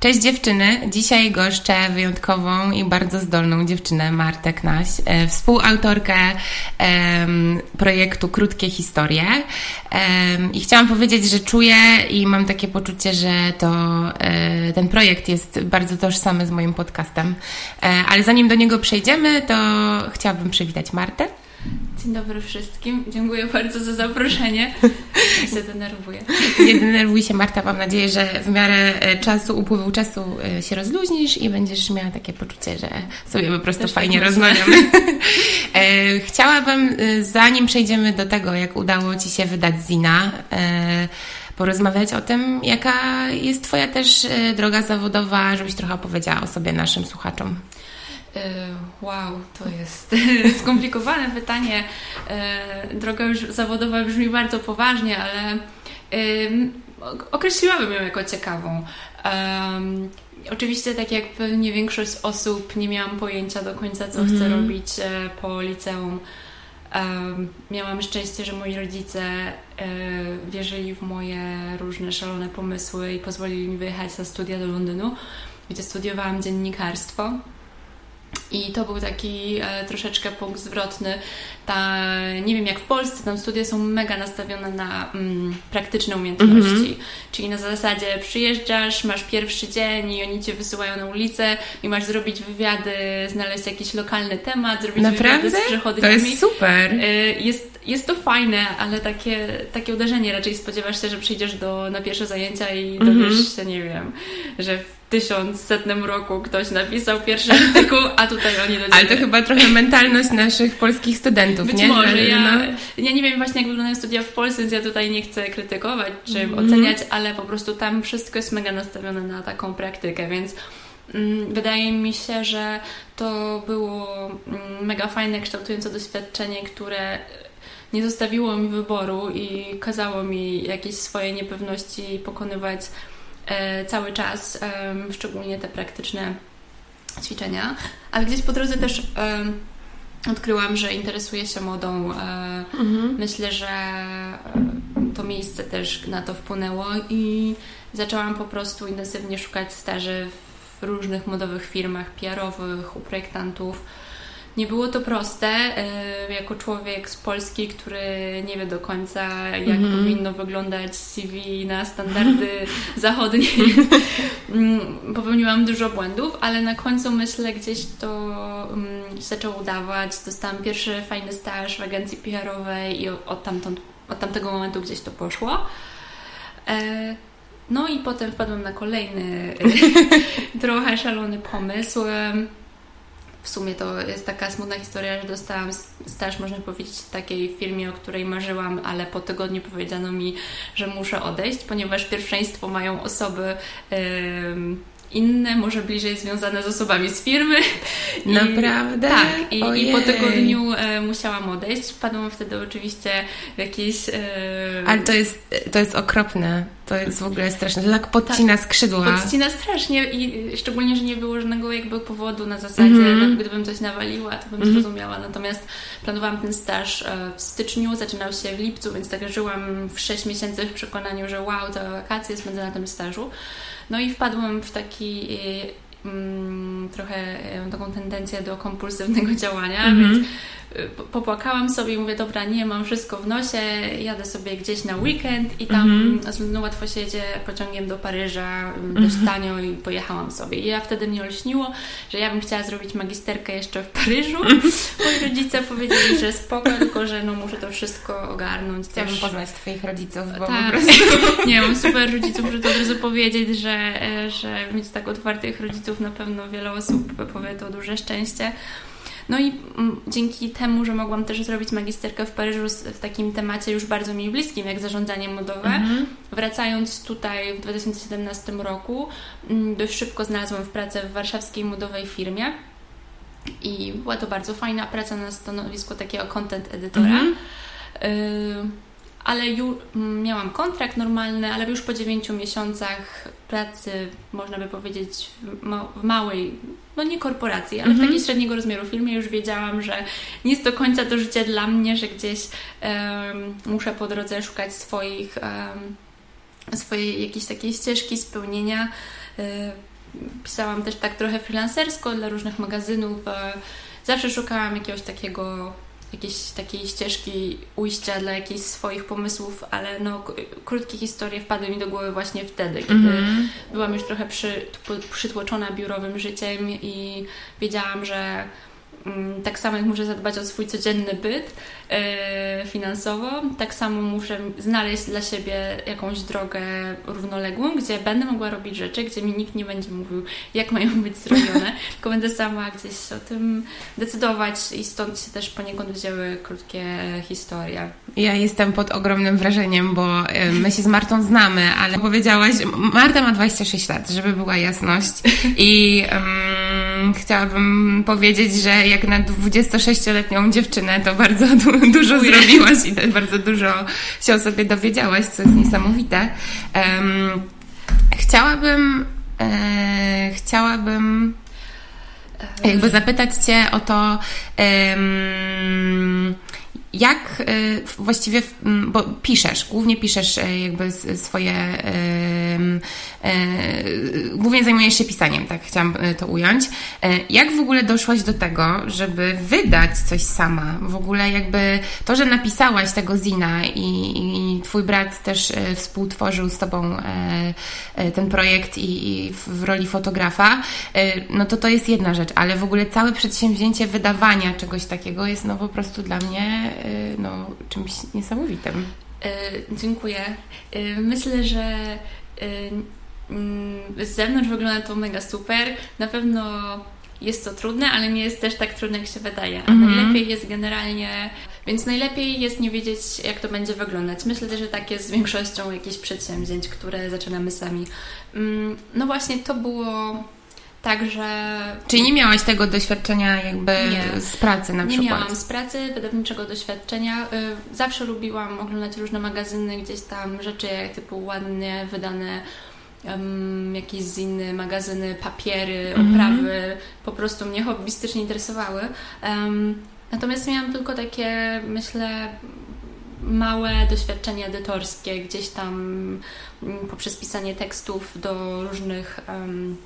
Cześć dziewczyny. Dzisiaj goszczę wyjątkową i bardzo zdolną dziewczynę Martę Knaś, e, współautorkę projektu Krótkie Historie. I chciałam powiedzieć, że czuję i mam takie poczucie, że to, e, ten projekt jest bardzo tożsamy z moim podcastem. E, ale zanim do niego przejdziemy, to chciałabym przywitać Martę. Dzień dobry wszystkim. Dziękuję bardzo za zaproszenie. Ja się denerwuję. Nie denerwuj się Marta, mam nadzieję, że w miarę e, czasu, upływu czasu e, się rozluźnisz i będziesz miała takie poczucie, że sobie po prostu Też tak fajnie tak rozmawiamy. E, chciałabym, zanim przejdziemy do tego, jak udało Ci się wydać Zina, porozmawiać o tym, jaka jest Twoja też droga zawodowa, żebyś trochę opowiedziała o sobie naszym słuchaczom. E, wow, to jest skomplikowane pytanie. E, droga już zawodowa brzmi bardzo poważnie, ale określiłabym ją jako ciekawą. Oczywiście, tak jak pewnie większość osób, nie miałam pojęcia do końca, co chcę mhm. robić e, po liceum. Miałam szczęście, że moi rodzice wierzyli w moje różne szalone pomysły i pozwolili mi wyjechać na studia do Londynu, gdzie studiowałam dziennikarstwo. I to był taki e, troszeczkę punkt zwrotny. Ta, nie wiem jak w Polsce, tam studia są mega nastawione na mm, praktyczne umiejętności. Mm -hmm. Czyli na zasadzie przyjeżdżasz, masz pierwszy dzień i oni cię wysyłają na ulicę i masz zrobić wywiady, znaleźć jakiś lokalny temat, zrobić Naprawdę? wywiady z przechodniami. To jest super. E, jest, jest to fajne, ale takie, takie uderzenie. Raczej spodziewasz się, że przyjdziesz do, na pierwsze zajęcia i dowiesz mm -hmm. się, nie wiem, że w tysiącsetnym roku ktoś napisał pierwszy artykuł, a tutaj oni do. Ale to chyba trochę mentalność naszych polskich studentów, Być nie? może. Ja, no. ja nie wiem właśnie, jak wyglądają studia w Polsce, więc ja tutaj nie chcę krytykować czy mm. oceniać, ale po prostu tam wszystko jest mega nastawione na taką praktykę, więc mm, wydaje mi się, że to było mm, mega fajne, kształtujące doświadczenie, które nie zostawiło mi wyboru i kazało mi jakieś swoje niepewności pokonywać cały czas, szczególnie te praktyczne ćwiczenia, ale gdzieś po drodze też odkryłam, że interesuję się modą. E, mhm. Myślę, że e, to miejsce też na to wpłynęło i zaczęłam po prostu intensywnie szukać staży w różnych modowych firmach PR-owych, u projektantów nie było to proste, jako człowiek z Polski, który nie wie do końca, jak mm. powinno wyglądać CV na standardy zachodnie. Mm, popełniłam dużo błędów, ale na końcu myślę, gdzieś to um, zaczęło udawać. Dostałam pierwszy fajny staż w agencji PR-owej i od, tamtąd, od tamtego momentu gdzieś to poszło. E, no i potem wpadłam na kolejny trochę szalony pomysł w sumie to jest taka smutna historia, że dostałam staż, można powiedzieć, takiej firmie, o której marzyłam, ale po tygodniu powiedziano mi, że muszę odejść, ponieważ pierwszeństwo mają osoby. Yy, inne, może bliżej związane z osobami z firmy. I, Naprawdę? Tak. I, I, po tygodniu e, musiałam odejść. Wpadłam wtedy oczywiście w jakieś... E... Ale to jest, to jest okropne. To jest w ogóle straszne. To tak podcina tak, skrzydła. Podcina strasznie i szczególnie, że nie było żadnego jakby powodu na zasadzie, mm -hmm. gdybym coś nawaliła, to bym mm -hmm. zrozumiała. Natomiast planowałam ten staż e, w styczniu, zaczynał się w lipcu, więc tak żyłam w 6 miesięcy w przekonaniu, że wow, całe wakacje spędzę na tym stażu. No i wpadłam w taki mm, trochę taką tendencję do kompulsywnego działania, mm -hmm. więc popłakałam sobie i mówię, dobra, nie, mam wszystko w nosie, jadę sobie gdzieś na weekend i tam mm -hmm. łatwo się jedzie pociągiem do Paryża, mm -hmm. dość tanio i pojechałam sobie. I ja wtedy mnie olśniło, że ja bym chciała zrobić magisterkę jeszcze w Paryżu. Moi rodzice powiedzieli, że spoko, tylko że no muszę to wszystko ogarnąć. Chciałabym też. poznać Twoich rodziców, bo tak. po prostu... Nie, mam super rodziców, muszę to od razu powiedzieć, że, że mieć tak otwartych rodziców na pewno wiele osób powie to duże szczęście. No i mm, dzięki temu, że mogłam też zrobić magisterkę w Paryżu w takim temacie już bardzo mi bliskim, jak zarządzanie modowe, mhm. wracając tutaj w 2017 roku, mm, dość szybko znalazłam w pracę w warszawskiej modowej firmie. I była to bardzo fajna praca na stanowisku takiego content edytora. Mhm. Y ale już miałam kontrakt normalny, ale już po 9 miesiącach pracy, można by powiedzieć, w, małej, no nie korporacji, ale w mhm. takiej średniego rozmiaru firmie już wiedziałam, że nie jest do końca to życie dla mnie, że gdzieś um, muszę po drodze szukać swoich, um, swojej jakiejś takiej ścieżki spełnienia pisałam też tak trochę freelancersko dla różnych magazynów. Zawsze szukałam jakiegoś takiego jakiejś takiej ścieżki ujścia dla jakichś swoich pomysłów, ale no, krótkie historie wpadły mi do głowy właśnie wtedy, kiedy mm-hmm. byłam już trochę przy, przytłoczona biurowym życiem i wiedziałam, że tak samo jak muszę zadbać o swój codzienny byt, E, finansowo. Tak samo muszę znaleźć dla siebie jakąś drogę równoległą, gdzie będę mogła robić rzeczy, gdzie mi nikt nie będzie mówił, jak mają być zrobione, tylko będę sama gdzieś o tym decydować i stąd się też poniekąd wzięły krótkie historie. Ja jestem pod ogromnym wrażeniem, bo e, my się z Martą znamy, ale powiedziałaś, Marta ma 26 lat, żeby była jasność i um, chciałabym powiedzieć, że jak na 26-letnią dziewczynę to bardzo dużo zrobiłaś i bardzo dużo się o sobie dowiedziałaś, co jest niesamowite. Um, chciałabym, e, chciałabym jakby zapytać Cię o to, um, jak y, właściwie, bo piszesz, głównie piszesz y, jakby swoje, y, głównie zajmujesz się pisaniem, tak chciałam to ująć. Jak w ogóle doszłaś do tego, żeby wydać coś sama? W ogóle jakby to, że napisałaś tego Zina i, i twój brat też współtworzył z tobą ten projekt i, i w roli fotografa, no to to jest jedna rzecz, ale w ogóle całe przedsięwzięcie wydawania czegoś takiego jest no po prostu dla mnie no, czymś niesamowitym. Y, dziękuję. Y, myślę, że mm, z zewnątrz wygląda to mega super. Na pewno jest to trudne, ale nie jest też tak trudne, jak się wydaje. A mhm. najlepiej jest generalnie, więc najlepiej jest nie wiedzieć, jak to będzie wyglądać. Myślę że tak jest z większością jakichś przedsięwzięć, które zaczynamy sami. Mm, no właśnie, to było Także. Czyli nie miałaś tego doświadczenia jakby nie, z pracy na nie przykład? Nie miałam z pracy wydawniczego doświadczenia. Y, zawsze lubiłam oglądać różne magazyny, gdzieś tam rzeczy typu ładnie wydane um, jakieś z inne magazyny, papiery, mhm. oprawy. Po prostu mnie hobbystycznie interesowały. Um, natomiast miałam tylko takie, myślę, małe doświadczenia edytorskie, gdzieś tam mm, poprzez pisanie tekstów do różnych um,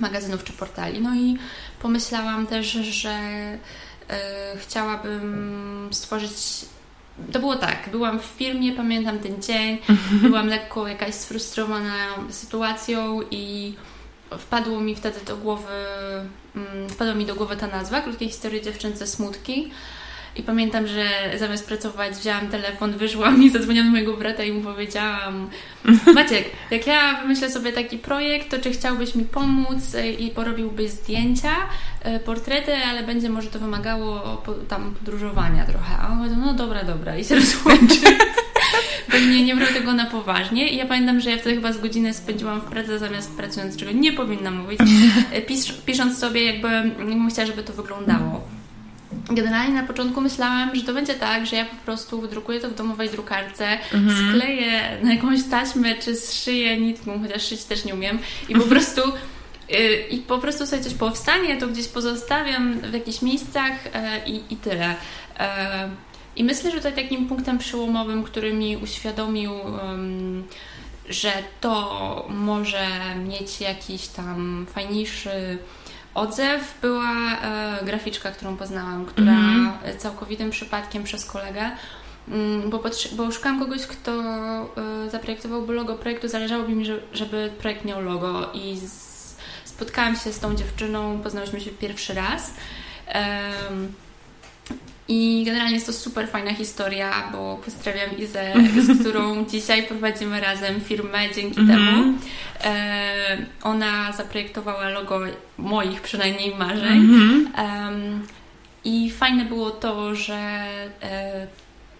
magazynów czy portali. No i pomyślałam też, że y, chciałabym stworzyć. To było tak, byłam w firmie, pamiętam ten dzień, byłam lekko jakaś sfrustrowana sytuacją i wpadło mi wtedy do głowy, um, wpadła mi do głowy ta nazwa, krótkiej historii dziewczęce smutki. I pamiętam, że zamiast pracować, wzięłam telefon, wyszłam i zadzwoniłam do mojego brata i mu powiedziałam: Maciek, jak ja wymyślę sobie taki projekt, to czy chciałbyś mi pomóc i porobiłbyś zdjęcia, e, portrety, ale będzie może to wymagało tam podróżowania trochę. A on powiedział: No dobra, dobra, i się rozłączy. Bo nie, nie brał tego na poważnie. I ja pamiętam, że ja wtedy chyba z godzinę spędziłam w pracy zamiast pracując, czego nie powinnam mówić, e, pis, pisząc sobie, jakby, chciała, żeby to wyglądało. Generalnie na początku myślałam, że to będzie tak, że ja po prostu wydrukuję to w domowej drukarce, mhm. skleję na jakąś taśmę czy zszyję nitką, chociaż szyć też nie umiem i po prostu yy, i po prostu sobie coś powstanie, to gdzieś pozostawiam w jakichś miejscach yy, i, tyle. Yy, I myślę, że tutaj takim punktem przełomowym, który mi uświadomił, że to może mieć jakiś tam fajniejszy odzew była e, graficzka, którą poznałam, która mm. całkowitym przypadkiem przez kolegę mm, bo, bo szukałam kogoś, kto y, zaprojektowałby logo projektu. Zależało mi, żeby projekt miał logo i z, spotkałam się z tą dziewczyną, poznałyśmy się pierwszy raz. I generalnie jest to super fajna historia, bo pozdrawiam Izę, z którą dzisiaj prowadzimy razem firmę dzięki mm -hmm. temu. E, ona zaprojektowała logo moich przynajmniej marzeń. Mm -hmm. I fajne było to, że e,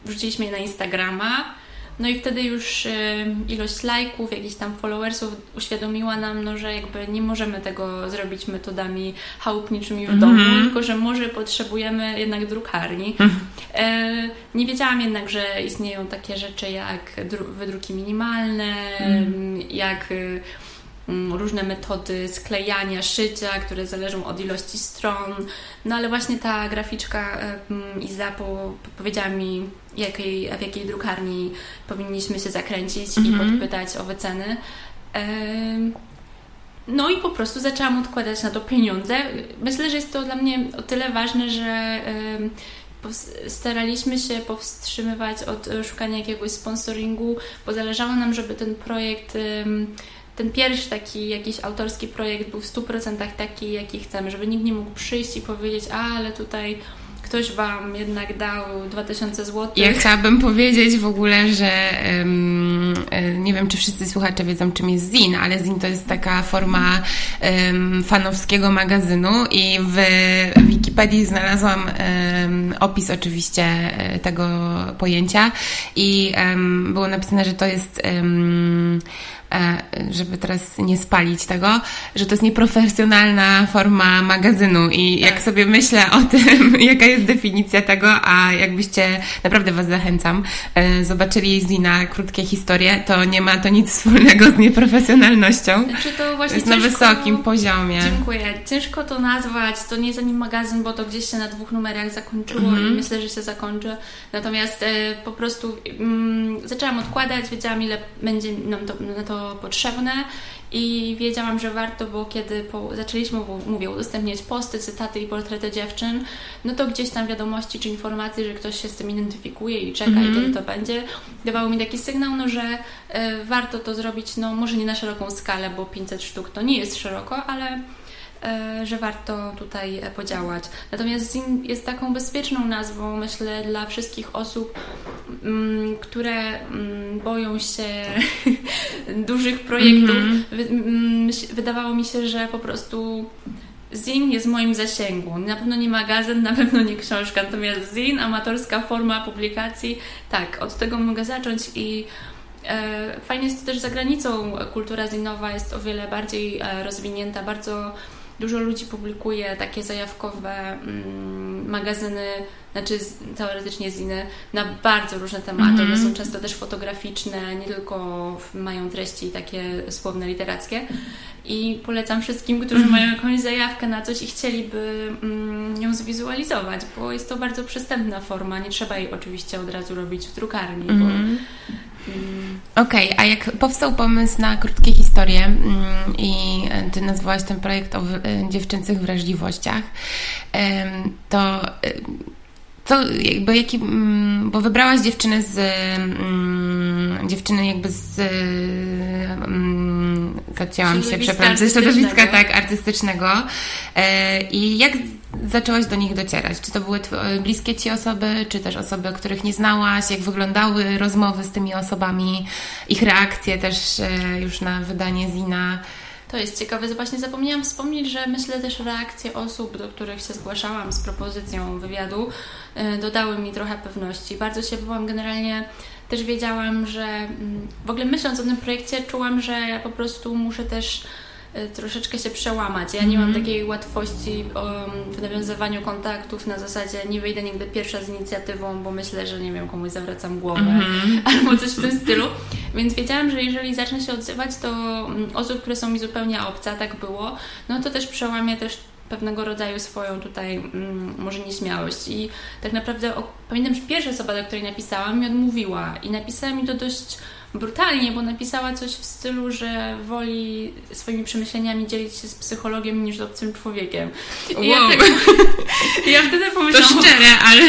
wrzuciliśmy je na Instagrama no i wtedy już y, ilość lajków, jakichś tam followersów uświadomiła nam, no, że jakby nie możemy tego zrobić metodami chałupniczymi w mm -hmm. domu, tylko że może potrzebujemy jednak drukarni. Mm -hmm. nie wiedziałam jednak, że istnieją takie rzeczy jak wydruki minimalne, mm. jak y, różne metody sklejania, szycia, które zależą od ilości stron. No ale właśnie ta graficzka Iza powiedziała mi jakiej, w jakiej drukarni powinniśmy się zakręcić i mhm. podpytać o wyceny. no i po prostu zaczęłam odkładać na to pieniądze. Myślę, że jest to dla mnie o tyle ważne, że staraliśmy się powstrzymywać od szukania jakiegoś sponsoringu, bo zależało nam, żeby ten projekt ten pierwszy taki jakiś autorski projekt był w 100% taki, jaki chcemy, żeby nikt nie mógł przyjść i powiedzieć, a ale tutaj ktoś Wam jednak dał 2000 zł. Ja chciałabym powiedzieć w ogóle, że um, nie wiem, czy wszyscy słuchacze wiedzą, czym jest Zin, ale Zin to jest taka forma um, fanowskiego magazynu i w Wikipedii znalazłam um, opis oczywiście e, tego pojęcia i było napisane, że to jest żeby teraz nie spalić tego, że to jest nieprofesjonalna forma magazynu i tak. jak sobie myślę o tym, jaka jest definicja tego, a jakbyście, naprawdę Was zachęcam, e, zobaczyli Zina krótkie historie, to nie ma to nic wspólnego z nieprofesjonalnością. Znaczy to właśnie jest ciężko, na wysokim poziomie. Dziękuję. Ciężko to nazwać, to nie jest ani magazyn, bo to gdzieś się na dwóch numerach zakończyło mm -hmm. i mhm. myślę, że się zakończy. Natomiast e, po prostu mm, zaczęłam odkładać, wiedziałam ile będzie nam to, na to potrzebne i wiedziałam, że warto, bo kiedy po, zaczęliśmy, mówię, udostępniać posty, cytaty i portrety dziewczyn, no to gdzieś tam wiadomości czy informacje, że ktoś się z tym identyfikuje i czeka mm -hmm. i kiedy to będzie, dawało mi taki sygnał, no, że y, warto to zrobić, no może nie na szeroką skalę, bo 500 sztuk to nie jest szeroko, ale że warto tutaj e, podziałać. Natomiast ZIN jest taką bezpieczną nazwą, myślę, dla wszystkich osób, mm, które mm, boją się dużych projektów. Mm -hmm. Wydawało mi się, że po prostu Zin jest w moim zasięgu. Na pewno nie magazyn, na pewno nie książka, natomiast Zin, amatorska forma publikacji, tak, od tego mogę zacząć i e, Fajnie jest to też za granicą. Kultura zinowa jest o wiele bardziej rozwinięta, bardzo Dużo ludzi publikuje takie zajawkowe mm, magazyny, znaczy teoretycznie ziny, na bardzo różne tematy. Mm -hmm. One są często też fotograficzne, nie tylko mają treści takie słowne, literackie. I polecam wszystkim, którzy mm -hmm. mają jakąś zajawkę na coś i chcieliby mm, ją zwizualizować, bo jest to bardzo przystępna forma. Nie trzeba jej oczywiście od razu robić w drukarni, mm -hmm. bo mhm. Okej, okay, a jak powstał pomysł na krótkie historie mm, i Ty nazwałaś ten projekt o dziewczęcych wrażliwościach, to co, jakby jaki, mm, bo wybrałaś dziewczynę z, mm, dziewczyny jakby z, mm, zacięłam się, przepraszam, ze środowiska tak, artystycznego e, i jak zaczęłaś do nich docierać? Czy to były bliskie Ci osoby, czy też osoby, których nie znałaś? Jak wyglądały rozmowy z tymi osobami, ich reakcje też e, już na wydanie Zina? To jest ciekawe. Właśnie zapomniałam wspomnieć, że myślę też reakcje osób, do których się zgłaszałam z propozycją wywiadu, e, dodały mi trochę pewności. Bardzo się byłam generalnie też wiedziałam, że mm, w ogóle myśląc o tym projekcie, czułam, że ja po prostu muszę też Y, troszeczkę się przełamać. Ja nie mam mhm. takiej łatwości w nawiązywaniu kontaktów na zasadzie nie wyjdę nigdy pierwsza z inicjatywą, bo myślę, że nie wiem, komuś zawracam głowę mm-hmm. albo coś w tym stylu. Więc wiedziałam, że jeżeli zacznę się odzywać, to mm, osób, które są mi zupełnie obce, tak było, no to też przełamię też pewnego rodzaju swoją tutaj mm, może nieśmiałość. I tak naprawdę o, pamiętam, że pierwsza osoba, do której napisałam, mi odmówiła i napisała mi to dość brutalnie, bo napisała coś w stylu, że woli swoimi przemyśleniami dzielić się z psychologiem niż z obcym człowiekiem. I wow. ja, tak, ja wtedy pomyślałam... To szczere, ale...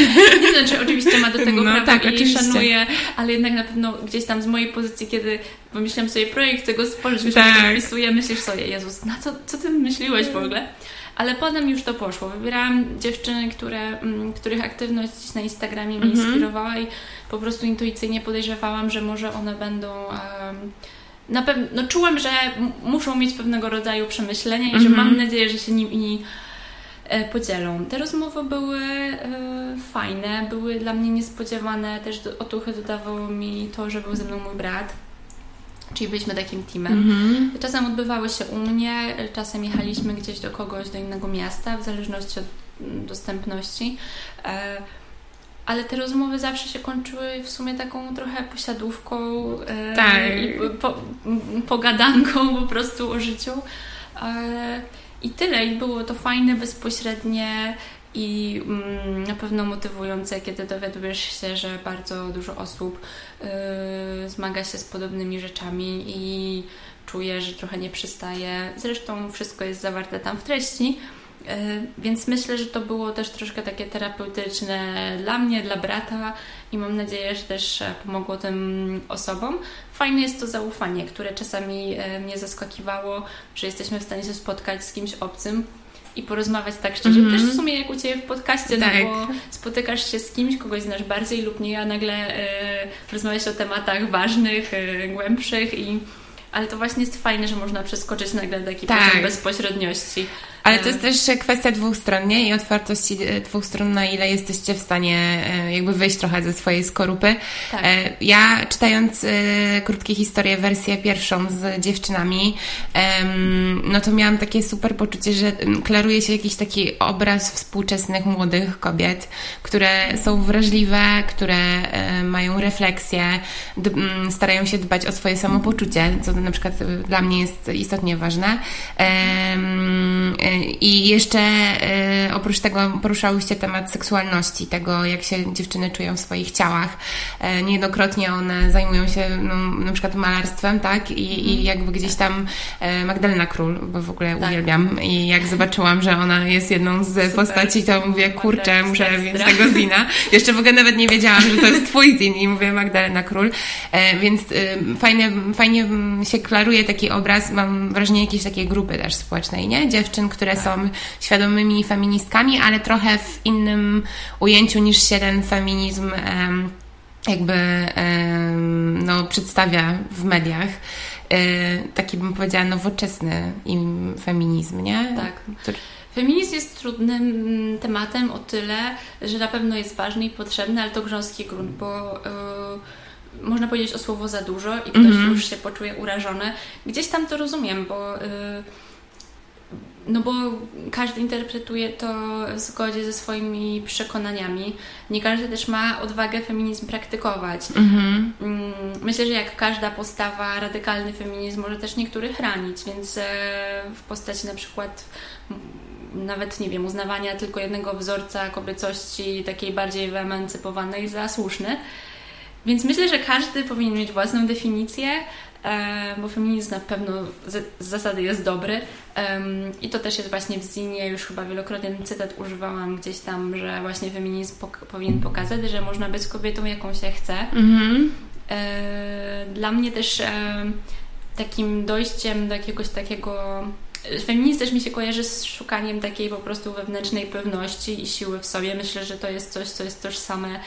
Nie znaczy, oczywiście ma do tego no, prawa tak, i oczywiście. szanuję, ale jednak na pewno gdzieś tam z mojej pozycji, kiedy wymyślam sobie projekt, chcę go spojrzeć, tak. myślę, myślisz sobie, Jezus, na co, co ty myśliłeś w ogóle? Ale potem już to poszło. Wybierałam dziewczyny, które, mm, których aktywność na Instagramie mnie mhm. inspirowała i po prostu intuicyjnie podejrzewałam, że może one będą. Um, na pewno, no czułam, że muszą mieć pewnego rodzaju przemyślenia i że mam mhm. nadzieję, że się nimi e, podzielą. Te rozmowy były e, fajne, były dla mnie niespodziewane, też do, otuchy dodawało mi to, że był ze mną mój brat Czyli byliśmy takim teamem. Mm-hmm. Czasem odbywały się u mnie, czasem jechaliśmy gdzieś do kogoś, do innego miasta, w zależności od mm, dostępności. E, ale te rozmowy zawsze się kończyły w sumie taką trochę posiadówką e, tak. i po, pogadanką po prostu o życiu. E, I tyle. I było to fajne, bezpośrednie i mm, na pewno motywujące, kiedy dowiadujesz się, że bardzo dużo osób y, zmaga się z podobnymi rzeczami i czuję, że trochę nie przystaje. Zresztą wszystko jest zawarte tam w treści. E, więc myślę, że to było też troszkę takie terapeutyczne dla mnie, dla brata i mam nadzieję, że też e, pomogło tym osobom. Fajne jest to zaufanie, które czasami e, mnie zaskakiwało, że jesteśmy w stanie się spotkać z kimś obcym i porozmawiać tak szczerze. Mm -hmm. Też w sumie jak u Ciebie w podcaście, tak. no bo spotykasz się z kimś, kogoś znasz bardziej lub nie, a nagle y, rozmawiasz o tematach ważnych, y, głębszych i ale to właśnie jest fajne, że można przeskoczyć nagle taki tak. poziom bezpośredniości. Ale to jest też kwestia dwóch stron, nie? I otwartości e, dwóch stron, na ile jesteście w stanie e, jakby wyjść trochę ze swojej skorupy. Tak. E, ja czytając krótkie historie, wersję pierwszą z dziewczynami, no to miałam takie super poczucie, że klaruje się jakiś taki obraz współczesnych młodych kobiet, które są wrażliwe, które mają refleksję, starają się dbać o swoje samopoczucie, co na przykład dla mnie jest istotnie ważne i jeszcze e, oprócz tego poruszałyście temat seksualności, tego jak się dziewczyny czują w swoich ciałach. E, niejednokrotnie one zajmują się no, na przykład malarstwem, tak? I, i mhm. jakby gdzieś tam e, Magdalena Król, bo w ogóle tak. uwielbiam i jak zobaczyłam, że ona jest jedną z Super. postaci, to mówię, kurczę, muszę mieć tego zina. Jeszcze w ogóle nawet nie wiedziałam, że to jest twój zin i mówię Magdalena Król. Więc fajnie, fajnie się klaruje taki obraz, mam wrażenie jakiejś takiej grupy też społecznej, nie? Dziewczyn, które które są świadomymi feministkami, ale trochę w innym ujęciu niż się ten feminizm jakby no, przedstawia w mediach. E, taki bym powiedziała nowoczesny feminizm, nie? Tak. Feminizm jest trudnym tematem o tyle, że na pewno jest ważny i potrzebny, ale to grząski grunt, bo yy, można powiedzieć o słowo za dużo i ktoś mm -hmm. już się poczuje urażony. Gdzieś tam to rozumiem, bo yy, no bo każdy interpretuje to w zgodzie ze swoimi przekonaniami. Nie każdy też ma odwagę feminizm praktykować. Mhm. Mm, myślę, że jak każda postawa, radykalny feminizm może też niektórych ranić, więc e, w postaci na przykład nawet, nie wiem, uznawania tylko jednego wzorca kobiecości, takiej bardziej wyemancypowanej za słuszny. Więc myślę, że każdy powinien mieć własną definicję, bo feminizm na pewno z, zasady jest dobry i to też jest właśnie w Zinie, już chyba wielokrotnie ten cytat używałam gdzieś tam, że właśnie feminizm pok powinien pokazać, że można być kobietą jaką się chce. Mhm. E, dla mnie też takim dojściem do jakiegoś takiego Feminizm też mi się kojarzy z szukaniem takiej po prostu wewnętrznej pewności i siły w sobie. Myślę, że to jest coś, co jest tożsame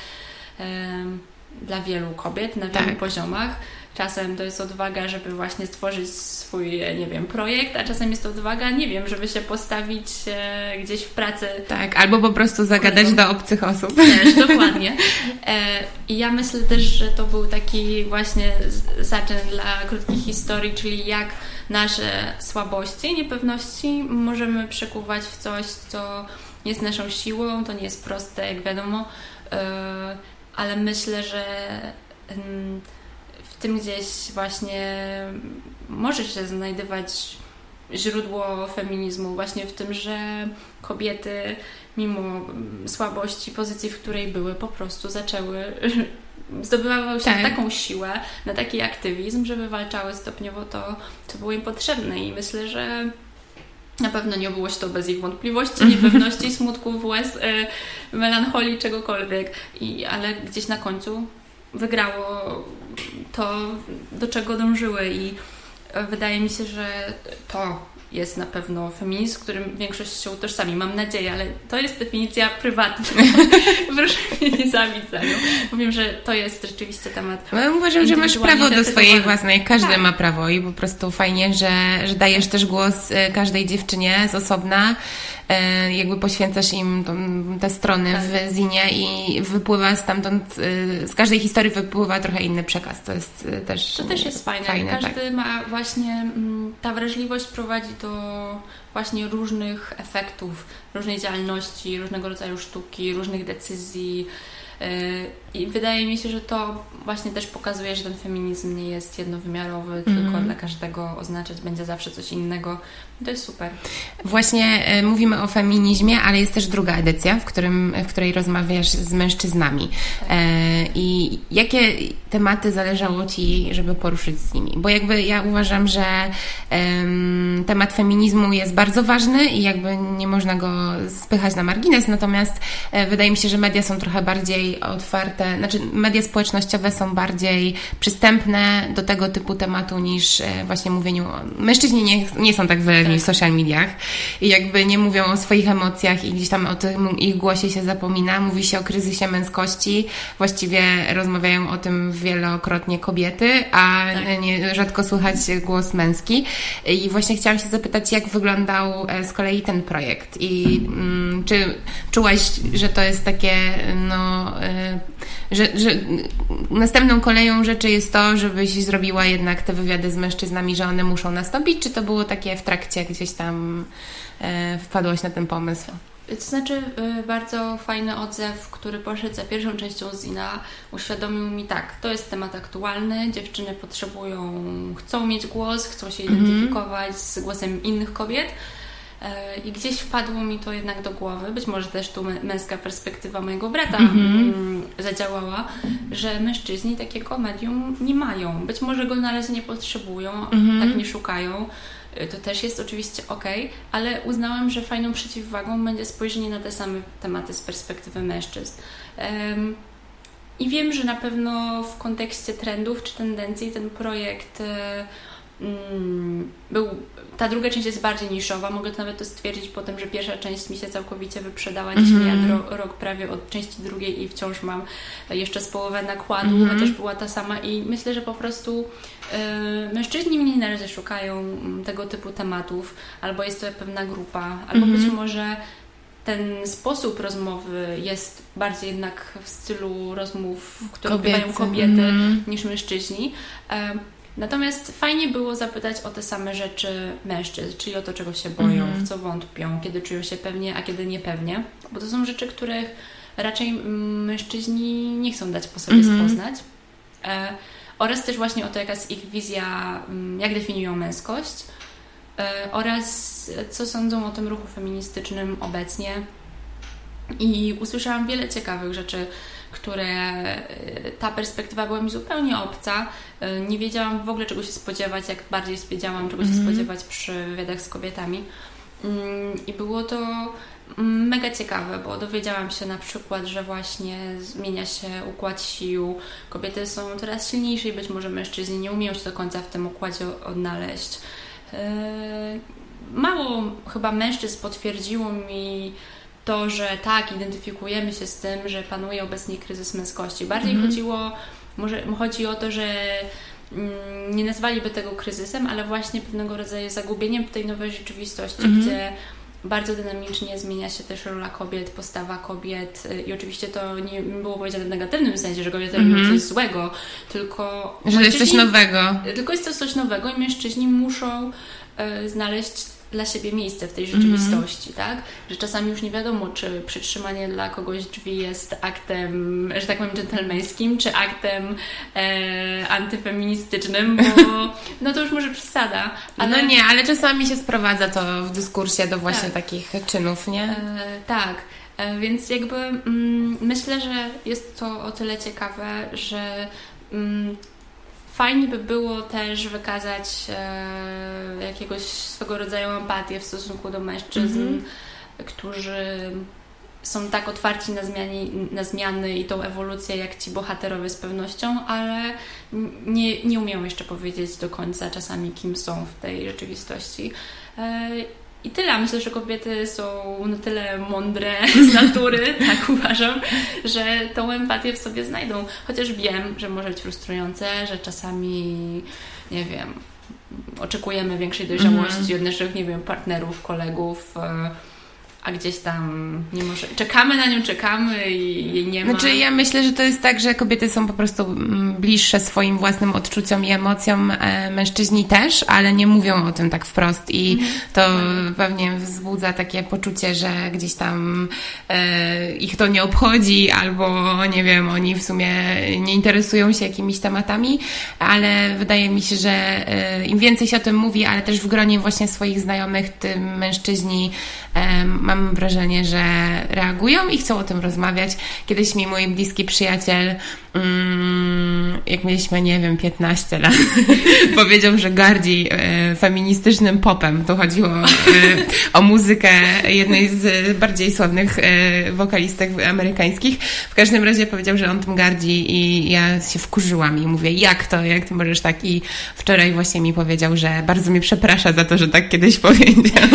dla wielu kobiet na wielu tak. poziomach. Czasem to jest odwaga, żeby właśnie stworzyć swój, nie wiem, projekt, a czasem jest to odwaga, nie wiem, żeby się postawić e, gdzieś w pracy. Tak, albo po prostu zagadać do obcych osób. Też, dokładnie. E, I ja myślę też, że to był taki właśnie zaczyn dla krótkich historii, czyli jak nasze słabości i niepewności możemy przekuwać w coś, co jest naszą siłą. To nie jest proste, jak wiadomo, e, ale myślę, że w tym gdzieś właśnie może się znajdować źródło feminizmu, właśnie w tym, że kobiety, mimo słabości pozycji, w której były, po prostu zaczęły zdobywały się tak. taką siłę, na taki aktywizm, że wywalczały stopniowo to, co było im potrzebne. I myślę, że na pewno nie było się to bez ich wątpliwości, niepewności, smutków, łez, y, melancholii, czegokolwiek. I, ale gdzieś na końcu wygrało to, do czego dążyły i wydaje mi się, że to jest na pewno feminizm, z którym większość się utożsami. Mam nadzieję, ale to jest definicja prywatna. Proszę mnie nie zabić za nią. Powiem, że to jest rzeczywiście temat. No, uważam, że masz prawo do swojej własnej. Każdy tak. ma prawo i po prostu fajnie, że, że dajesz też głos y, każdej dziewczynie z osobna E, jakby poświęcasz im te strony tak. w zinie i wypływa stamtąd, e, z każdej historii wypływa trochę inny przekaz. To jest e, też To też jest fajne. fajne Każdy tak. ma właśnie, mm, ta wrażliwość prowadzi do właśnie różnych efektów, różnej działalności, różnego rodzaju sztuki, różnych decyzji I wydaje mi się, że to właśnie też pokazuje, że ten feminizm nie jest jednowymiarowy, Mhm. tylko dla każdego oznaczać będzie zawsze coś innego. To jest super. Właśnie e, mówimy o feminizmie, ale jest też druga edycja, w, którym, w której rozmawiasz z mężczyznami. E, I jakie tematy zależało Ci, żeby poruszyć z nimi? Bo jakby ja uważam, że em, temat feminizmu jest bardzo ważny i jakby nie można go spychać na margines, natomiast e, wydaje mi się, że media są trochę bardziej otwarte, znaczy media społecznościowe są bardziej przystępne do tego typu tematu niż e, właśnie mówieniu o... Mężczyźni nie, nie są tak wyraźni w social mediach i jakby nie mówią o swoich emocjach i gdzieś tam o tym ich głosie się zapomina. Mówi się o kryzysie męskości. Właściwie rozmawiają o tym wielokrotnie kobiety, a nie, rzadko słychać głos męski. I właśnie chciałam się zapytać, jak wyglądał e, z kolei ten projekt i mm, czy czułaś, że to jest takie, no, e, że, że następną koleją rzeczy jest to, żebyś zrobiła jednak te wywiady z mężczyznami, że one muszą nastąpić, czy to było takie w trakcie gdzieś tam e, wpadłaś na ten pomysł? To znaczy, y, bardzo fajny odzew, który poszedł za pierwszą częścią Zina, uświadomił mi tak, to jest temat aktualny, dziewczyny potrzebują, chcą mieć głos, chcą się identyfikować z głosem innych kobiet. E, I gdzieś wpadło mi to jednak do głowy, być może też tu mę- męska perspektywa mojego brata mm, zadziałała, że mężczyźni takiego medium nie mają. Być może go na razie nie potrzebują, tak nie szukają. Y, To też jest oczywiście ok, ale uznałam, że fajną przeciwwagą będzie spojrzenie na te same tematy z perspektywy mężczyzn. Em, I wiem, że na pewno w kontekście trendów czy tendencji ten projekt e, mm, był. Ta druga część jest bardziej niszowa. Mogę to nawet to stwierdzić po tym, że pierwsza część mi się całkowicie wyprzedała. Dziś mija ro, rok prawie od części drugiej i wciąż mam jeszcze z połowę nakładu, chociaż była ta sama. I myślę, że po prostu e, mężczyźni mniej na razie szukają mm, tego typu tematów, albo jest to pewna grupa, albo być może ten sposób rozmowy jest bardziej jednak w stylu rozmów, które odbywają kobiety niż mężczyźni. E, Natomiast fajnie było zapytać o te same rzeczy mężczyzn, czyli o to, czego się boją, w co wątpią, kiedy czują się pewnie, a kiedy niepewnie. Bo to są rzeczy, których raczej mm, mężczyźni nie chcą dać po sobie poznać. E, oraz też właśnie o to, jaka jest ich wizja, mm, jak definiują męskość. E, oraz co sądzą o tym ruchu feministycznym obecnie. I usłyszałam wiele ciekawych rzeczy, które e, ta perspektywa była mi zupełnie obca. E, Nie wiedziałam w ogóle czego się spodziewać, jak bardziej wiedziałam czego się spodziewać przy wywiadach z kobietami. Mm, I było to mm, mega ciekawe, bo dowiedziałam się na przykład, że właśnie zmienia się układ sił, kobiety są coraz silniejsze i być może mężczyźni nie umieją się do końca w tym układzie odnaleźć. E, Mało chyba mężczyzn potwierdziło mi to, że tak, identyfikujemy się z tym, że panuje obecnie kryzys męskości. Bardziej chodziło, może chodzi o to, że mm, nie nazwaliby tego kryzysem, ale właśnie pewnego rodzaju zagubieniem tej nowej rzeczywistości, gdzie bardzo dynamicznie zmienia się też rola kobiet, postawa kobiet y, i oczywiście to nie było powiedziane w negatywnym sensie, że kobiety robią coś złego, tylko Że jest coś nowego. tylko jest to coś nowego i mężczyźni muszą e, znaleźć dla siebie miejsce w tej rzeczywistości, tak? Że czasami już nie wiadomo, czy przytrzymanie dla kogoś drzwi jest aktem, że tak powiem, dżentelmeńskim, czy aktem e, antyfeministycznym, bo no to już może przesada. Ale No nie, ale czasami się sprowadza to w dyskursie do właśnie Tak. takich czynów, nie? E, tak, e, więc jakby mm, myślę, że jest to o tyle ciekawe, że mm, fajnie by było też wykazać e, jakiegoś swego rodzaju empatię w stosunku do mężczyzn, którzy są tak otwarci na, zmianie, na zmiany i tą ewolucję jak ci bohaterowie z pewnością, ale nie, nie umieją jeszcze powiedzieć do końca czasami, kim są w tej rzeczywistości. E, I tyle. Myślę, że kobiety są na tyle mądre z natury, tak uważam, że tą empatię w sobie znajdą. Chociaż wiem, że może być frustrujące, że czasami, nie wiem, oczekujemy większej dojrzałości od naszych, nie wiem, partnerów, kolegów, e, a gdzieś tam nie może. Czekamy na nią, czekamy i jej nie ma. Znaczy, ja myślę, że to jest tak, że kobiety są po prostu mm, bliższe swoim własnym odczuciom i emocjom, e, mężczyźni też, ale nie mówią o tym tak wprost i mhm. to pewnie wzbudza takie poczucie, że gdzieś tam e, ich to nie obchodzi, albo nie wiem, oni w sumie nie interesują się jakimiś tematami, ale wydaje mi się, że e, im więcej się o tym mówi, ale też w gronie właśnie swoich znajomych, tym mężczyźni mam wrażenie, że reagują i chcą o tym rozmawiać. Kiedyś mi mój bliski przyjaciel, jak mieliśmy, nie wiem, 15 lat, powiedział, że gardzi e, feministycznym popem. To chodziło e, o muzykę jednej z bardziej sławnych e, wokalistek amerykańskich. W każdym razie powiedział, że on tym gardzi i ja się wkurzyłam i mówię, jak to, jak ty możesz tak? I wczoraj właśnie mi powiedział, że bardzo mi przeprasza za to, że tak kiedyś powiedział,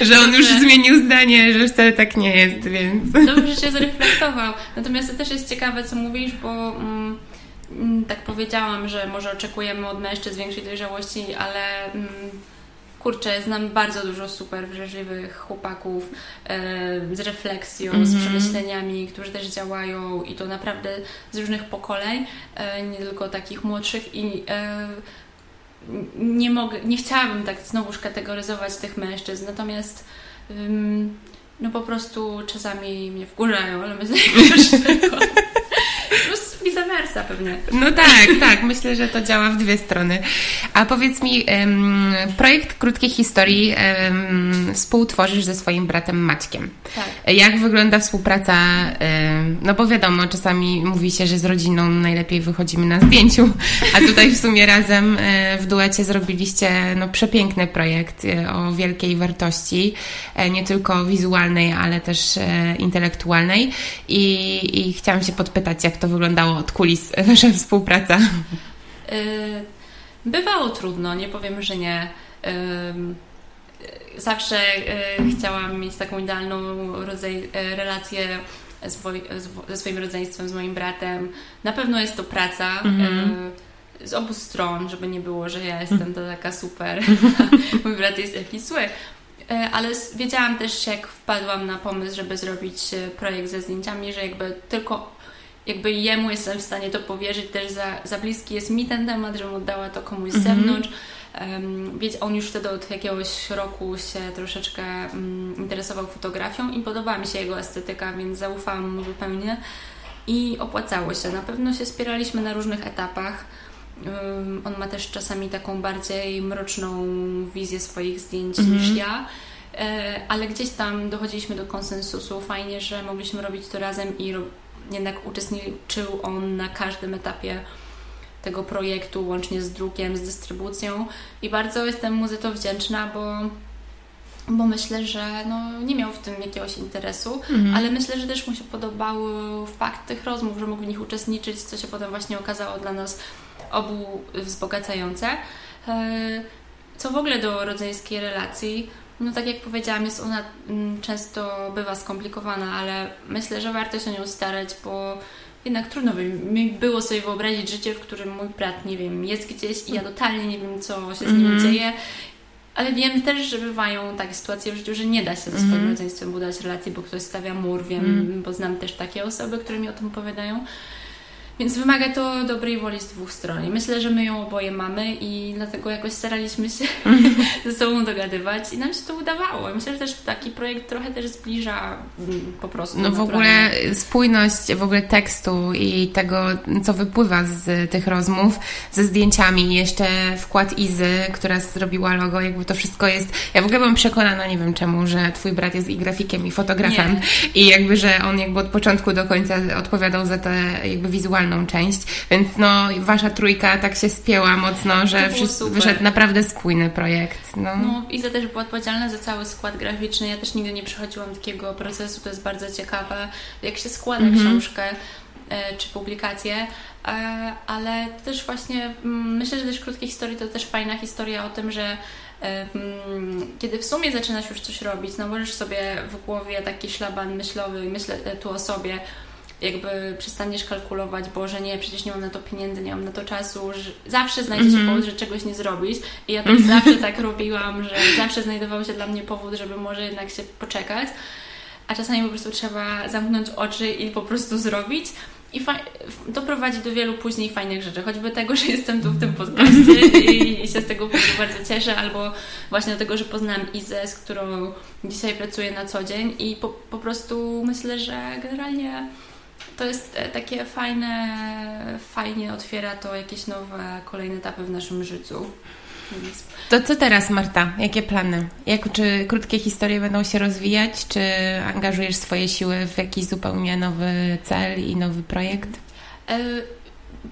że on już zmienił zdanie, że wcale tak nie jest, więc... Dobrze się zreflektował. Natomiast to też jest ciekawe, co mówisz, bo mm, mm, tak powiedziałam, że może oczekujemy od mężczyzn większej dojrzałości, ale... Mm, kurczę, znam bardzo dużo super wrażliwych chłopaków e, z refleksją, mm -hmm. z mhm. przemyśleniami, którzy też działają i to naprawdę z różnych pokoleń, e, nie tylko takich młodszych i e, nie mogę, nie chciałabym tak znowuż kategoryzować tych mężczyzn, natomiast no po prostu czasami mnie wkurzają, ale myślę, że vice versa pewnie. No tak, tak. Myślę, że to działa w dwie strony. A powiedz mi, um, projekt krótkiej historii um, współtworzysz ze swoim bratem Maćkiem. Tak. Jak wygląda współpraca? Um, no bo wiadomo, czasami mówi się, że z rodziną najlepiej wychodzimy na zdjęciu, a tutaj w sumie razem w duecie zrobiliście no, przepiękny projekt e, o wielkiej wartości, e, nie tylko wizualnej, ale też e, intelektualnej. I, I chciałam się podpytać, jak to wyglądało od kulis Wasza współpraca? Y, bywało trudno, nie powiem, że nie. Zawsze y, chciałam mieć taką idealną rodzaj, y, relację ze swoim rodzeństwem, z moim bratem. Na pewno jest to praca. Mhm. Z obu stron, żeby nie było, że ja jestem to taka super, mój brat jest jakiś zły ale wiedziałam też, jak wpadłam na pomysł, żeby zrobić projekt ze zdjęciami, że jakby tylko jakby jemu jestem w stanie to powierzyć, też za, za bliski jest mi ten temat, żebym oddała to komuś z mhm. zewnątrz. Um, on już wtedy od jakiegoś roku się troszeczkę um, interesował fotografią i podobała mi się jego estetyka, więc zaufałam mu zupełnie i opłacało się. Na pewno się spieraliśmy na różnych etapach. Um, on ma też czasami taką bardziej mroczną wizję swoich zdjęć niż mhm. ja e, ale gdzieś tam dochodziliśmy do konsensusu. Fajnie, że mogliśmy robić to razem i jednak uczestniczył on na każdym etapie tego projektu, łącznie z drukiem, z dystrybucją i bardzo jestem mu za to wdzięczna, bo, bo myślę, że no, nie miał w tym jakiegoś interesu, mhm. ale myślę, że też mu się podobał fakt tych rozmów, że mógł w nich uczestniczyć, co się potem właśnie okazało dla nas obu wzbogacające. E, co w ogóle do rodzeńskiej relacji, no tak jak powiedziałam, jest ona mm, często bywa skomplikowana, ale myślę, że warto się o nią starać, bo jednak trudno by mi było sobie wyobrazić życie, w którym mój brat, nie wiem, jest gdzieś i ja totalnie nie wiem, co się z nim mm dzieje. Ale wiem też, że bywają takie sytuacje w życiu, że nie da się ze swoim mm -hmm. rodzeństwem budować relacji, bo ktoś stawia mur, wiem, mm. bo znam też takie osoby, które mi o tym opowiadają. Więc wymaga to dobrej woli z dwóch stron. I myślę, że my ją oboje mamy i dlatego jakoś staraliśmy się ze sobą dogadywać i nam się to udawało. Myślę, że też taki projekt trochę też zbliża mm, po prostu. No w ogóle spójność w ogóle tekstu i tego, co wypływa z tych rozmów, ze zdjęciami. Jeszcze wkład Izy, która zrobiła logo, jakby to wszystko jest... Ja w ogóle byłam przekonana, nie wiem czemu, że twój brat jest i grafikiem, i fotografem. Nie. I jakby, że on jakby od początku do końca odpowiadał za te jakby wizualne część, więc no wasza trójka tak się spięła mocno, że wyszedł naprawdę spójny projekt. No. no Iza też była odpowiedzialna za cały skład graficzny, ja też nigdy nie przechodziłam takiego procesu, to jest bardzo ciekawe, jak się składa mm -hmm. książkę e, czy publikację, e, ale też właśnie mm, myślę, że też krótkie historie to też fajna historia o tym, że e, mm, kiedy w sumie zaczynasz już coś robić, nałożysz sobie w głowie taki szlaban myślowy i myślę tu o sobie, jakby przestaniesz kalkulować, bo że nie, przecież nie mam na to pieniędzy, nie mam na to czasu, że zawsze znajdzie się mm -hmm. powód, że czegoś nie zrobić. I ja też mm -hmm. zawsze tak robiłam, że zawsze znajdował się dla mnie powód, żeby może jednak się poczekać. A czasami po prostu trzeba zamknąć oczy i po prostu zrobić. I to prowadzi do wielu później fajnych rzeczy, choćby tego, że jestem tu w tym podcaście i, i się z tego bardzo cieszę, albo właśnie do tego, że poznałam Izę, z którą dzisiaj pracuję na co dzień i po, po prostu myślę, że generalnie to jest e, takie fajne, fajnie otwiera to jakieś nowe, kolejne etapy w naszym życiu. To co teraz, Marta? Jakie plany? Jak, czy krótkie historie będą się rozwijać? Czy angażujesz swoje siły w jakiś zupełnie nowy cel i nowy projekt? E,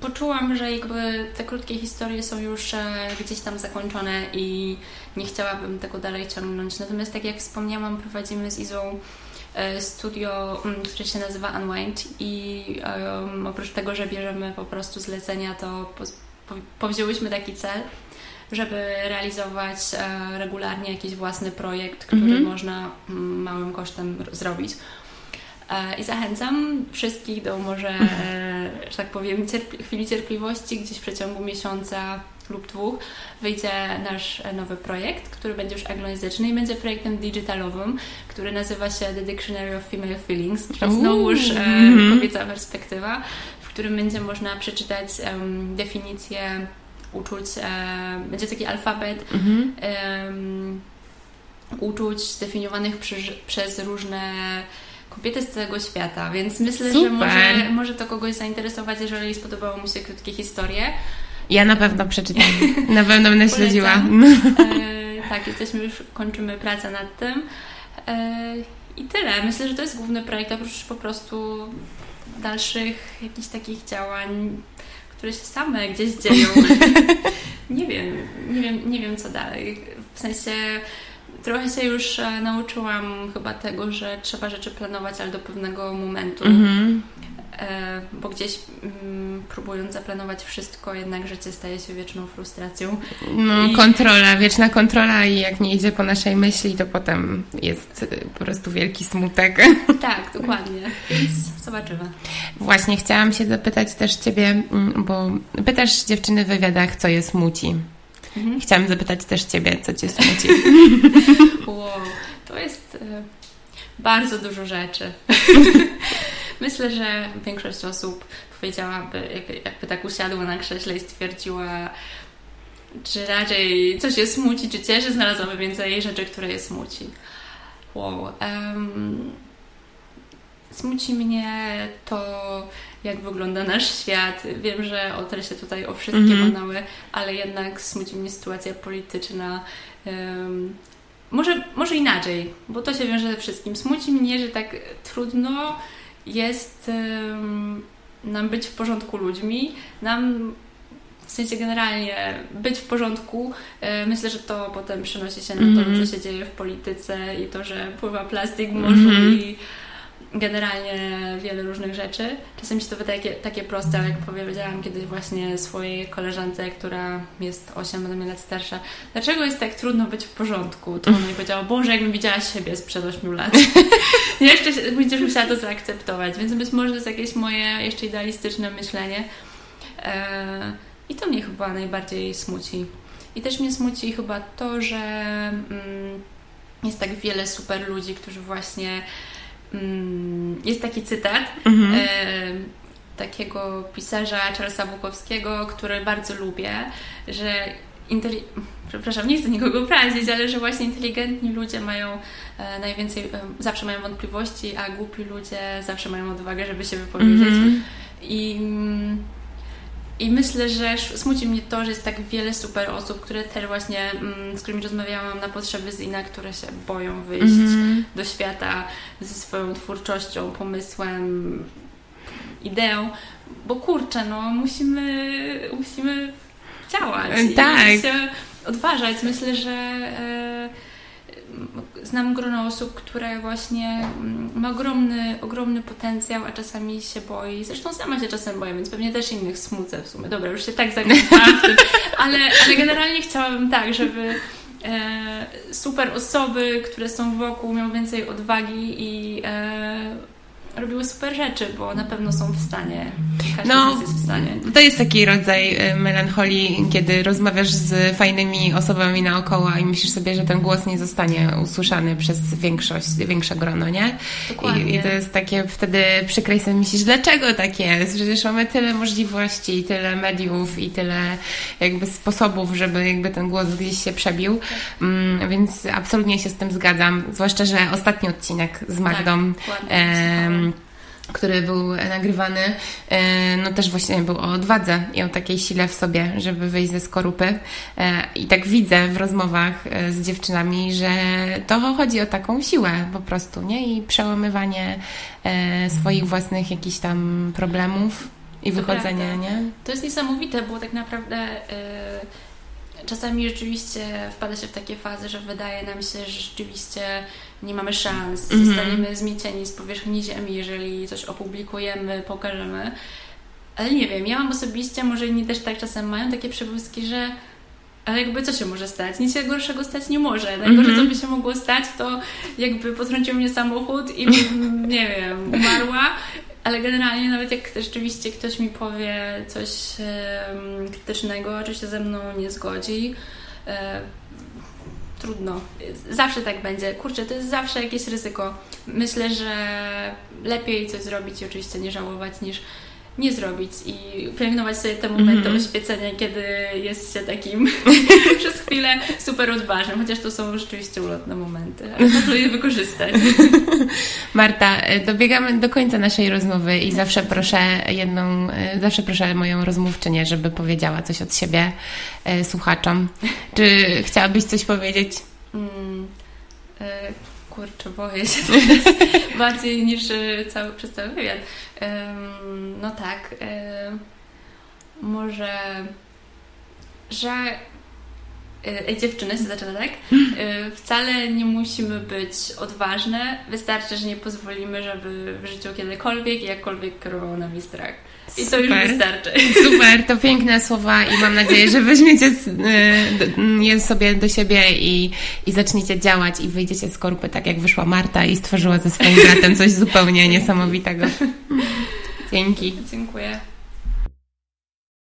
poczułam, że jakby te krótkie historie są już e, gdzieś tam zakończone i nie chciałabym tego dalej ciągnąć. Natomiast tak jak wspomniałam, prowadzimy z Izą studio, mm, które się nazywa Unwind i um, oprócz tego, że bierzemy po prostu zlecenia, to po, po, powzięłyśmy taki cel, żeby realizować e, regularnie jakiś własny projekt, który mhm. można mm, małym kosztem zrobić. E, I zachęcam wszystkich do może, e, że tak powiem, cierpli chwili cierpliwości, gdzieś w przeciągu miesiąca lub dwóch wyjdzie nasz nowy projekt, który będzie już anglojęzyczny i będzie projektem digitalowym, który nazywa się The Dictionary of Female Feelings, czyli znowuż e, mhm. kobieca perspektywa, w którym będzie można przeczytać um, definicję uczuć, e, będzie taki alfabet mhm. e, uczuć zdefiniowanych przy, przez różne kobiety z całego świata, więc myślę, Super. że może, może to kogoś zainteresować, jeżeli spodobało mu się krótkie historie. Ja na pewno przeczytam. Na pewno będę śledziła. E, tak, jesteśmy już, kończymy pracę nad tym. E, I tyle. Myślę, że to jest główny projekt, oprócz po prostu dalszych jakichś takich działań które się same gdzieś dzieją. nie wiem, nie wiem, nie wiem co dalej. W sensie trochę się już e, nauczyłam chyba tego, że trzeba rzeczy planować, ale do pewnego momentu. Mm-hmm. E, bo gdzieś mm, próbując zaplanować wszystko, jednak życie staje się wieczną frustracją. No, I... kontrola, wieczna kontrola i jak nie idzie po naszej myśli, to potem jest po prostu wielki smutek. Tak, dokładnie. Więc zobaczymy. Właśnie, chciałam się zapytać też Ciebie, mm, bo pytasz dziewczyny w wywiadach, co je smuci. Mhm. Chciałam zapytać też Ciebie, co Cię smuci. wow, to jest e, bardzo dużo rzeczy. Myślę, że większość osób powiedziałaby, jakby, jakby tak usiadła na krześle i stwierdziła, czy raczej coś je smuci, czy cieszy, znalazłaby więcej rzeczy, które je smuci. Wow. Um, smuci mnie to, jak wygląda nasz świat. Wiem, że otrę się tutaj o wszystkie mm -hmm. ale jednak smuci mnie sytuacja polityczna. Um, może, może inaczej, bo to się wiąże ze wszystkim. Smuci mnie, że tak trudno jest nam być w porządku ludźmi, nam w sensie generalnie być w porządku. E, myślę, że to potem przenosi się na to, mm -hmm. co się dzieje w polityce i to, że pływa plastik w morzu mm -hmm. i generalnie wiele różnych rzeczy. Czasem się to wydaje takie, takie proste, ale jak powiedziałam kiedyś właśnie swojej koleżance, która jest 8 ode mnie lat starsza, dlaczego jest tak trudno być w porządku? To ona mi powiedziała, Boże, jakbym widziała siebie sprzed 8 lat. jeszcze będziesz musiała to zaakceptować, więc być może to jest jakieś moje jeszcze idealistyczne myślenie. E, I to mnie chyba najbardziej smuci. I też mnie smuci chyba to, że mm, jest tak wiele super ludzi, którzy właśnie jest taki cytat mhm. e, takiego pisarza Charlesa Bukowskiego, który bardzo lubię, że inteli- przepraszam, nie chcę nikogo obrazić, ale że właśnie inteligentni ludzie mają e, najwięcej, e, zawsze mają wątpliwości, a głupi ludzie zawsze mają odwagę, żeby się wypowiedzieć. Mhm. I mm, i myślę, że smuci mnie to, że jest tak wiele super osób, które też właśnie, mm, z którymi rozmawiałam na potrzeby Zina, które się boją wyjść mm-hmm. do świata ze swoją twórczością, pomysłem, ideą, bo kurczę, no musimy, musimy działać. Tak. I się odważać. Myślę, że e, znam grono osób, które właśnie mm, ma ogromny, ogromny potencjał, a czasami się boi. Zresztą sama się czasem boję, więc pewnie też innych smucę w sumie. Dobra, już się tak zagadałam ale, ale generalnie chciałabym tak, żeby e, super osoby, które są wokół, miały więcej odwagi i, e, robiły super rzeczy, bo na pewno są w stanie. No, jest w stanie. To jest taki rodzaj y, melancholii, kiedy rozmawiasz z fajnymi osobami naokoło i myślisz sobie, że ten głos nie zostanie usłyszany przez większość, większe grono, nie? Dokładnie. I, I, to jest takie, wtedy przykrej sobie myślisz, dlaczego tak jest? Przecież mamy tyle możliwości, tyle mediów i tyle jakby sposobów, żeby jakby ten głos gdzieś się przebił. Tak. Mm, więc absolutnie się z tym zgadzam. Zwłaszcza, że ostatni odcinek z Magdą. Tak, który był nagrywany, e, no też właśnie był o odwadze i o takiej sile w sobie, żeby wyjść ze skorupy. E, I tak widzę w rozmowach e, z dziewczynami, że to chodzi o taką siłę po prostu, nie? I przełamywanie swoich własnych jakichś tam problemów i to wychodzenie, prawda. nie? To jest niesamowite, bo tak naprawdę czasami rzeczywiście wpada się w takie fazy, że wydaje nam się, że rzeczywiście nie mamy szans, mm -hmm. zostaniemy zmiecieni z powierzchni ziemi, jeżeli coś opublikujemy, pokażemy. Ale nie wiem, ja mam osobiście, może inni też tak czasem mają takie przebłyski, że ale jakby co się może stać? Nic się gorszego stać nie może. Najgorsze, mm -hmm. co by się mogło stać, to jakby potrącił mnie samochód i nie wiem, umarła. Ale generalnie nawet jak rzeczywiście ktoś mi powie coś um, krytycznego, czy się ze mną nie zgodzi, e, trudno. Zawsze tak będzie. Kurczę, to jest zawsze jakieś ryzyko. Myślę, że lepiej coś zrobić i oczywiście nie żałować niż nie zrobić i pielęgnować sobie te momenty mm -hmm. oświecenia, kiedy jest się takim przez chwilę super odważnym, chociaż to są rzeczywiście ulotne momenty, ale warto je wykorzystać. Marta, dobiegamy do końca naszej rozmowy i zawsze proszę jedną, zawsze proszę moją rozmówczynię, żeby powiedziała coś od siebie e, słuchaczom. Czy chciałabyś coś powiedzieć? Mm, e, kurczę, boję się bardziej niż e, cały, przez cały wywiad. No tak, może, że e, Ej, dziewczyny się zaczyna, tak? Wcale nie musimy być odważne. Wystarczy, że nie pozwolimy, żeby w życiu kiedykolwiek jakkolwiek kierował nami strach. I Super. to już wystarczy. Super, to piękne słowa i mam nadzieję, że weźmiecie y, je sobie do siebie i, i zaczniecie działać i wyjdziecie z korupy tak jak wyszła Marta i stworzyła ze swoim bratem coś zupełnie niesamowitego. Dzięki. Dziękuję.